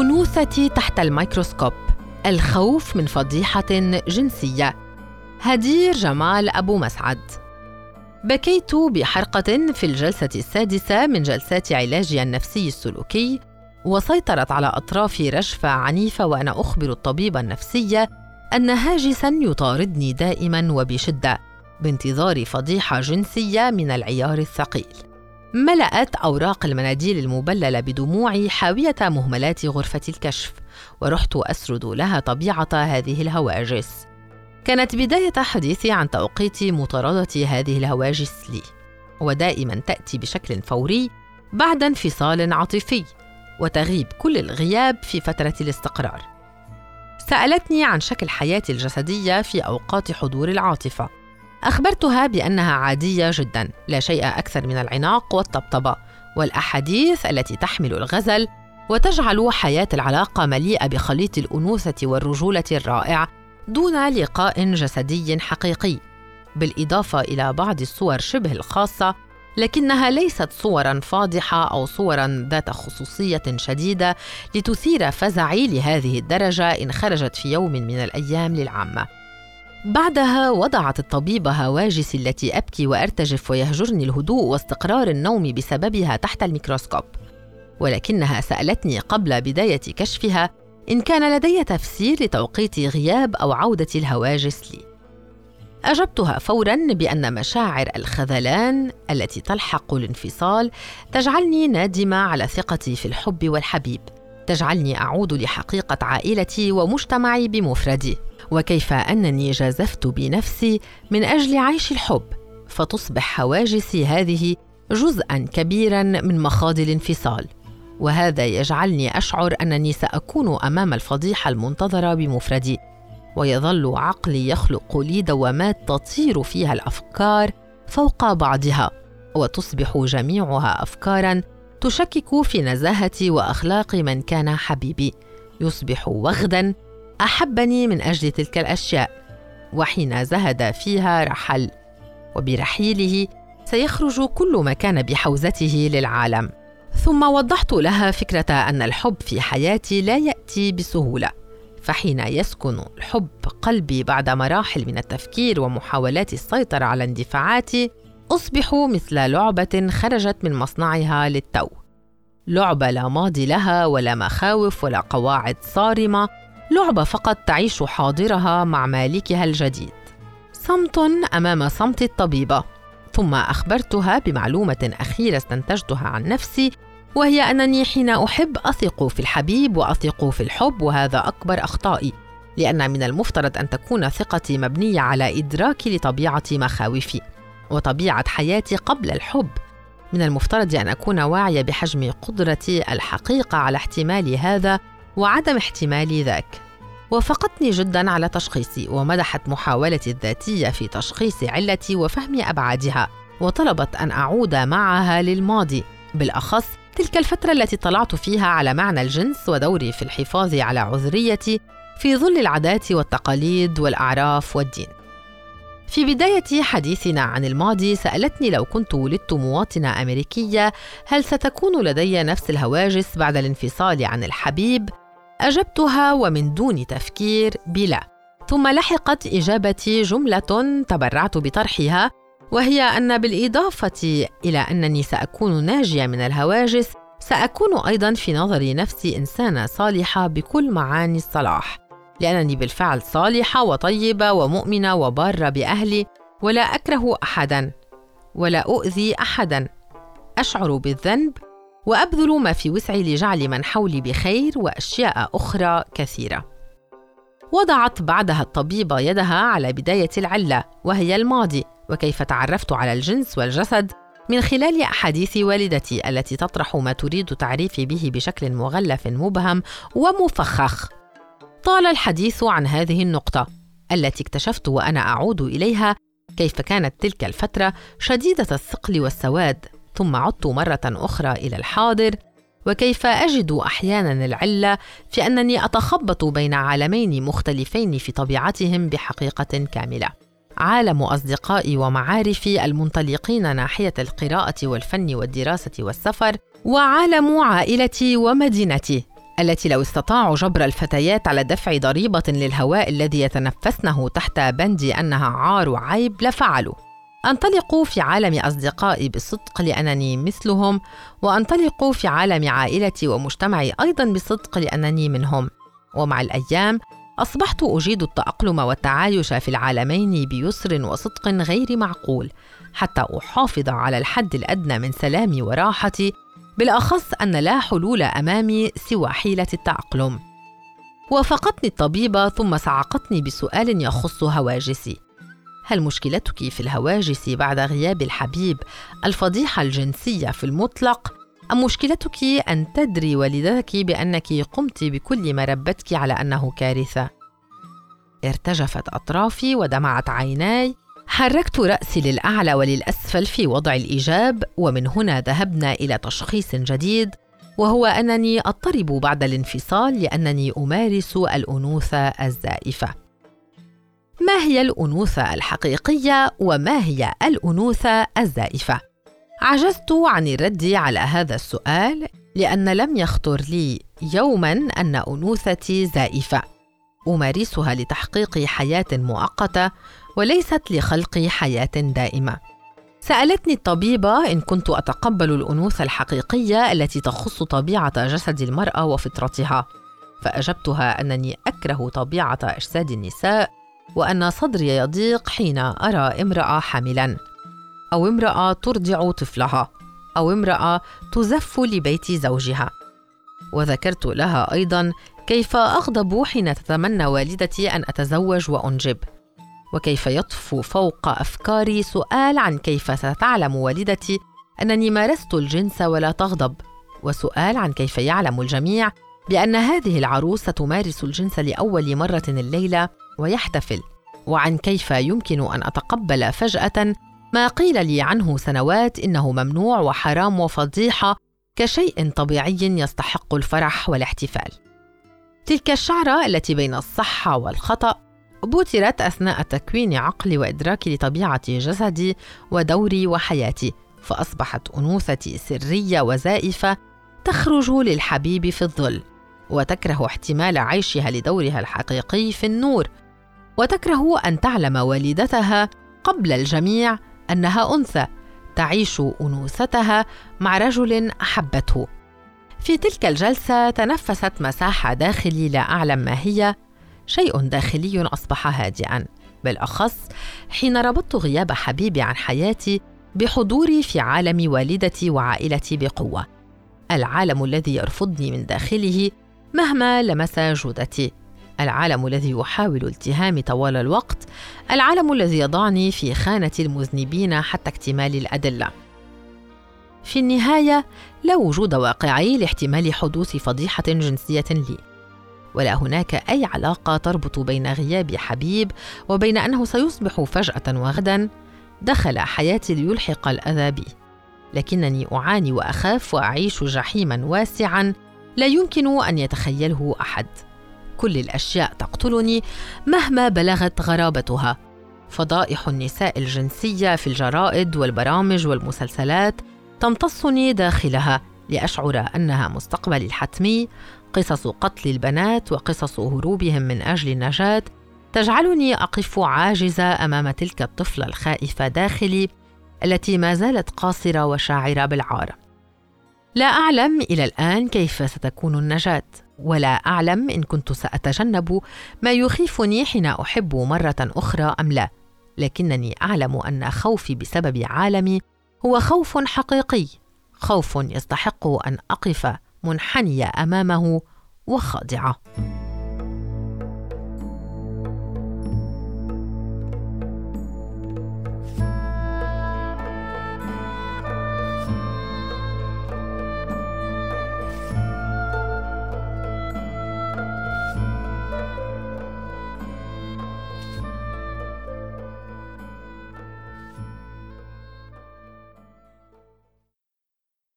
أنوثتي تحت الميكروسكوب الخوف من فضيحة جنسية. هدير جمال أبو مسعد. بكيت بحرقة في الجلسة السادسة من جلسات علاجي النفسي السلوكي وسيطرت على أطرافي رجفة عنيفة وأنا أخبر الطبيب النفسي أن هاجسا يطاردني دائما وبشدة بانتظار فضيحة جنسية من العيار الثقيل. ملأت أوراق المناديل المبللة بدموعي حاوية مهملات غرفة الكشف ورحت أسرد لها طبيعة هذه الهواجس. كانت بداية حديثي عن توقيت مطاردة هذه الهواجس لي ودائما تأتي بشكل فوري بعد انفصال عاطفي وتغيب كل الغياب في فترة الاستقرار. سألتني عن شكل حياتي الجسدية في أوقات حضور العاطفة. أخبرتها بأنها عادية جدا لا شيء أكثر من العناق والطبطبة والأحاديث التي تحمل الغزل وتجعل حياة العلاقة مليئة بخليط الأنوثة والرجولة الرائع دون لقاء جسدي حقيقي. بالإضافة إلى بعض الصور شبه الخاصة لكنها ليست صورا فاضحة أو صورا ذات خصوصية شديدة لتثير فزعي لهذه الدرجة إن خرجت في يوم من الأيام للعامة. بعدها وضعت الطبيبة هواجسي التي أبكي وأرتجف ويهجرني الهدوء واستقرار النوم بسببها تحت الميكروسكوب. ولكنها سألتني قبل بداية كشفها إن كان لدي تفسير لتوقيت غياب أو عودة الهواجس لي. أجبتها فورا بأن مشاعر الخذلان التي تلحق الانفصال تجعلني نادمة على ثقتي في الحب والحبيب. تجعلني أعود لحقيقة عائلتي ومجتمعي بمفردي. وكيف أنني جازفت بنفسي من أجل عيش الحب فتصبح هواجسي هذه جزءا كبيرا من مخاض الانفصال. وهذا يجعلني أشعر أنني سأكون أمام الفضيحة المنتظرة بمفردي. ويظل عقلي يخلق لي دوامات تطير فيها الأفكار فوق بعضها وتصبح جميعها افكارا تشكك في نزاهة وأخلاق من كان حبيبي. يصبح وغدا أحبني من أجل تلك الأشياء وحين زهد فيها رحل. وبرحيله سيخرج كل ما كان بحوزته للعالم. ثم وضحت لها فكرة أن الحب في حياتي لا يأتي بسهولة. فحين يسكن الحب قلبي بعد مراحل من التفكير ومحاولات السيطرة على اندفاعاتي اصبح مثل لعبة خرجت من مصنعها للتو. لعبة لا ماضي لها ولا مخاوف ولا قواعد صارمة. لعبة فقط تعيش حاضرها مع مالكها الجديد. صمت أمام صمت الطبيبة. ثم أخبرتها بمعلومة أخيرة استنتجتها عن نفسي وهي أنني حين أحب أثق في الحبيب وأثق في الحب وهذا أكبر أخطائي. لأن من المفترض أن تكون ثقتي مبنية على ادراكي لطبيعة مخاوفي. وطبيعة حياتي قبل الحب. من المفترض أن أكون واعية بحجم قدرتي الحقيقة على احتمال هذا وعدم احتمال ذاك. وافقتني جدا على تشخيصي ومدحت محاولتي الذاتية في تشخيص علتي وفهم أبعادها وطلبت أن أعود معها للماضي. بالأخص تلك الفترة التي طلعت فيها على معنى الجنس ودوري في الحفاظ على عذريتي في ظل العادات والتقاليد والأعراف والدين. في بداية حديثنا عن الماضي سألتني لو كنت ولدت مواطنة أمريكية هل ستكون لدي نفس الهواجس بعد الانفصال عن الحبيب؟ أجبتها ومن دون تفكير بلا. ثم لحقت إجابتي جملة تبرعت بطرحها وهي أن بالإضافة إلى أنني سأكون ناجية من الهواجس سأكون أيضا في نظر نفسي إنسانة صالحة بكل معاني الصلاح لأنني بالفعل صالحة وطيبة ومؤمنة وبارة بأهلي ولا أكره احدا ولا أؤذي احدا. أشعر بالذنب وأبذل ما في وسعي لجعل من حولي بخير وأشياء أخرى كثيرة. وضعت بعدها الطبيبه يدها على بداية العلة وهي الماضي وكيف تعرفت على الجنس والجسد من خلال أحاديث والدتي التي تطرح ما تريد تعريفي به بشكل مغلف مبهم ومفخخ. طال الحديث عن هذه النقطة التي اكتشفت وأنا أعود إليها كيف كانت تلك الفترة شديدة الثقل والسواد ثم عدت مرة أخرى إلى الحاضر وكيف أجد أحيانا العلة في أنني أتخبط بين عالمين مختلفين في طبيعتهم بحقيقة كاملة. عالم أصدقائي ومعارفي المنطلقين ناحية القراءة والفن والدراسة والسفر وعالم عائلتي ومدينتي. التي لو استطاعوا جبر الفتيات على دفع ضريبة للهواء الذي يتنفسنه تحت بند أنها عار وعيب لفعلوا. أنطلق في عالم أصدقائي بالصدق لأنني مثلهم وأنطلق في عالم عائلتي ومجتمعي أيضا بالصدق لأنني منهم. ومع الأيام أصبحت أجيد التأقلم والتعايش في العالمين بيسر وصدق غير معقول حتى أحافظ على الحد الأدنى من سلامي وراحتي بالأخص أن لا حلول أمامي سوى حيلة التأقلم وافقتني الطبيبة ثم صعقتني بسؤال يخص هواجسي. هل مشكلتك في الهواجس بعد غياب الحبيب الفضيحة الجنسية في المطلق؟ أم مشكلتك أن تدري والدتك بأنك قمت بكل ما ربتك على أنه كارثة؟ ارتجفت أطرافي ودمعت عيناي حركت رأسي للأعلى وللأسفل في وضع الإيجاب ومن هنا ذهبنا إلى تشخيص جديد وهو أنني أضطرب بعد الانفصال لأنني أمارس الأنوثة الزائفة. ما هي الأنوثة الحقيقية وما هي الأنوثة الزائفة؟ عجزت عن الرد على هذا السؤال لأن لم يخطر لي يوما أن أنوثتي زائفة. أمارسها لتحقيق حياة مؤقتة وليست لخلق حياة دائمة. سألتني الطبيبة إن كنت أتقبل الأنوثة الحقيقية التي تخص طبيعة جسد المرأة وفطرتها فأجبتها أنني أكره طبيعة إجساد النساء وأن صدري يضيق حين أرى امرأة حاملا أو امرأة ترضع طفلها أو امرأة تزف لبيت زوجها. وذكرت لها أيضا كيف أغضب حين تتمنى والدتي أن أتزوج وأنجب؟ وكيف يطفو فوق أفكاري سؤال عن كيف ستعلم والدتي أنني مارست الجنس ولا تغضب؟ وسؤال عن كيف يعلم الجميع بأن هذه العروس تمارس الجنس لأول مرة الليلة ويحتفل وعن كيف يمكن أن أتقبل فجأة ما قيل لي عنه سنوات إنه ممنوع وحرام وفضيحة كشيء طبيعي يستحق الفرح والاحتفال. تلك الشعرة التي بين الصح والخطأ بوترت أثناء تكوين عقلي وإدراكي لطبيعة جسدي ودوري وحياتي فأصبحت أنوثتي سرية وزائفة تخرج للحبيب في الظل وتكره احتمال عيشها لدورها الحقيقي في النور وتكره أن تعلم والدتها قبل الجميع أنها أنثى تعيش أنوثتها مع رجل أحبته. في تلك الجلسة تنفست مساحة داخلي لا أعلم ما هي. شيء داخلي أصبح هادئا بالأخص حين ربطت غياب حبيبي عن حياتي بحضوري في عالم والدتي وعائلتي بقوة. العالم الذي يرفضني من داخله مهما لمس جودتي. العالم الذي يحاول التهامي طوال الوقت. العالم الذي يضعني في خانة المذنبين حتى اكتمال الأدلة. في النهاية لا وجود واقعي لاحتمال حدوث فضيحة جنسية لي. ولا هناك أي علاقة تربط بين غياب حبيب وبين أنه سيصبح فجأة وغدا دخل حياتي ليلحق الاذى بي لكنني أعاني وأخاف وأعيش جحيما واسعا لا يمكن أن يتخيله أحد. كل الأشياء تقتلني مهما بلغت غرابتها. فضائح النساء الجنسية في الجرائد والبرامج والمسلسلات تمتصني داخلها لأشعر أنها مستقبلي الحتمي قصص قتل البنات وقصص هروبهم من أجل النجاة. تجعلني أقف عاجزة أمام تلك الطفلة الخائفة داخلي التي ما زالت قاصرة وشاعرة بالعار. لا أعلم إلى الآن كيف ستكون النجاة ولا أعلم إن كنت سأتجنب ما يخيفني حين أحب مرة أخرى أم لا لكنني أعلم أن خوفي بسبب عالمي هو خوف حقيقي. خوف يستحق أن أقف منحنية أمامه وخاضعه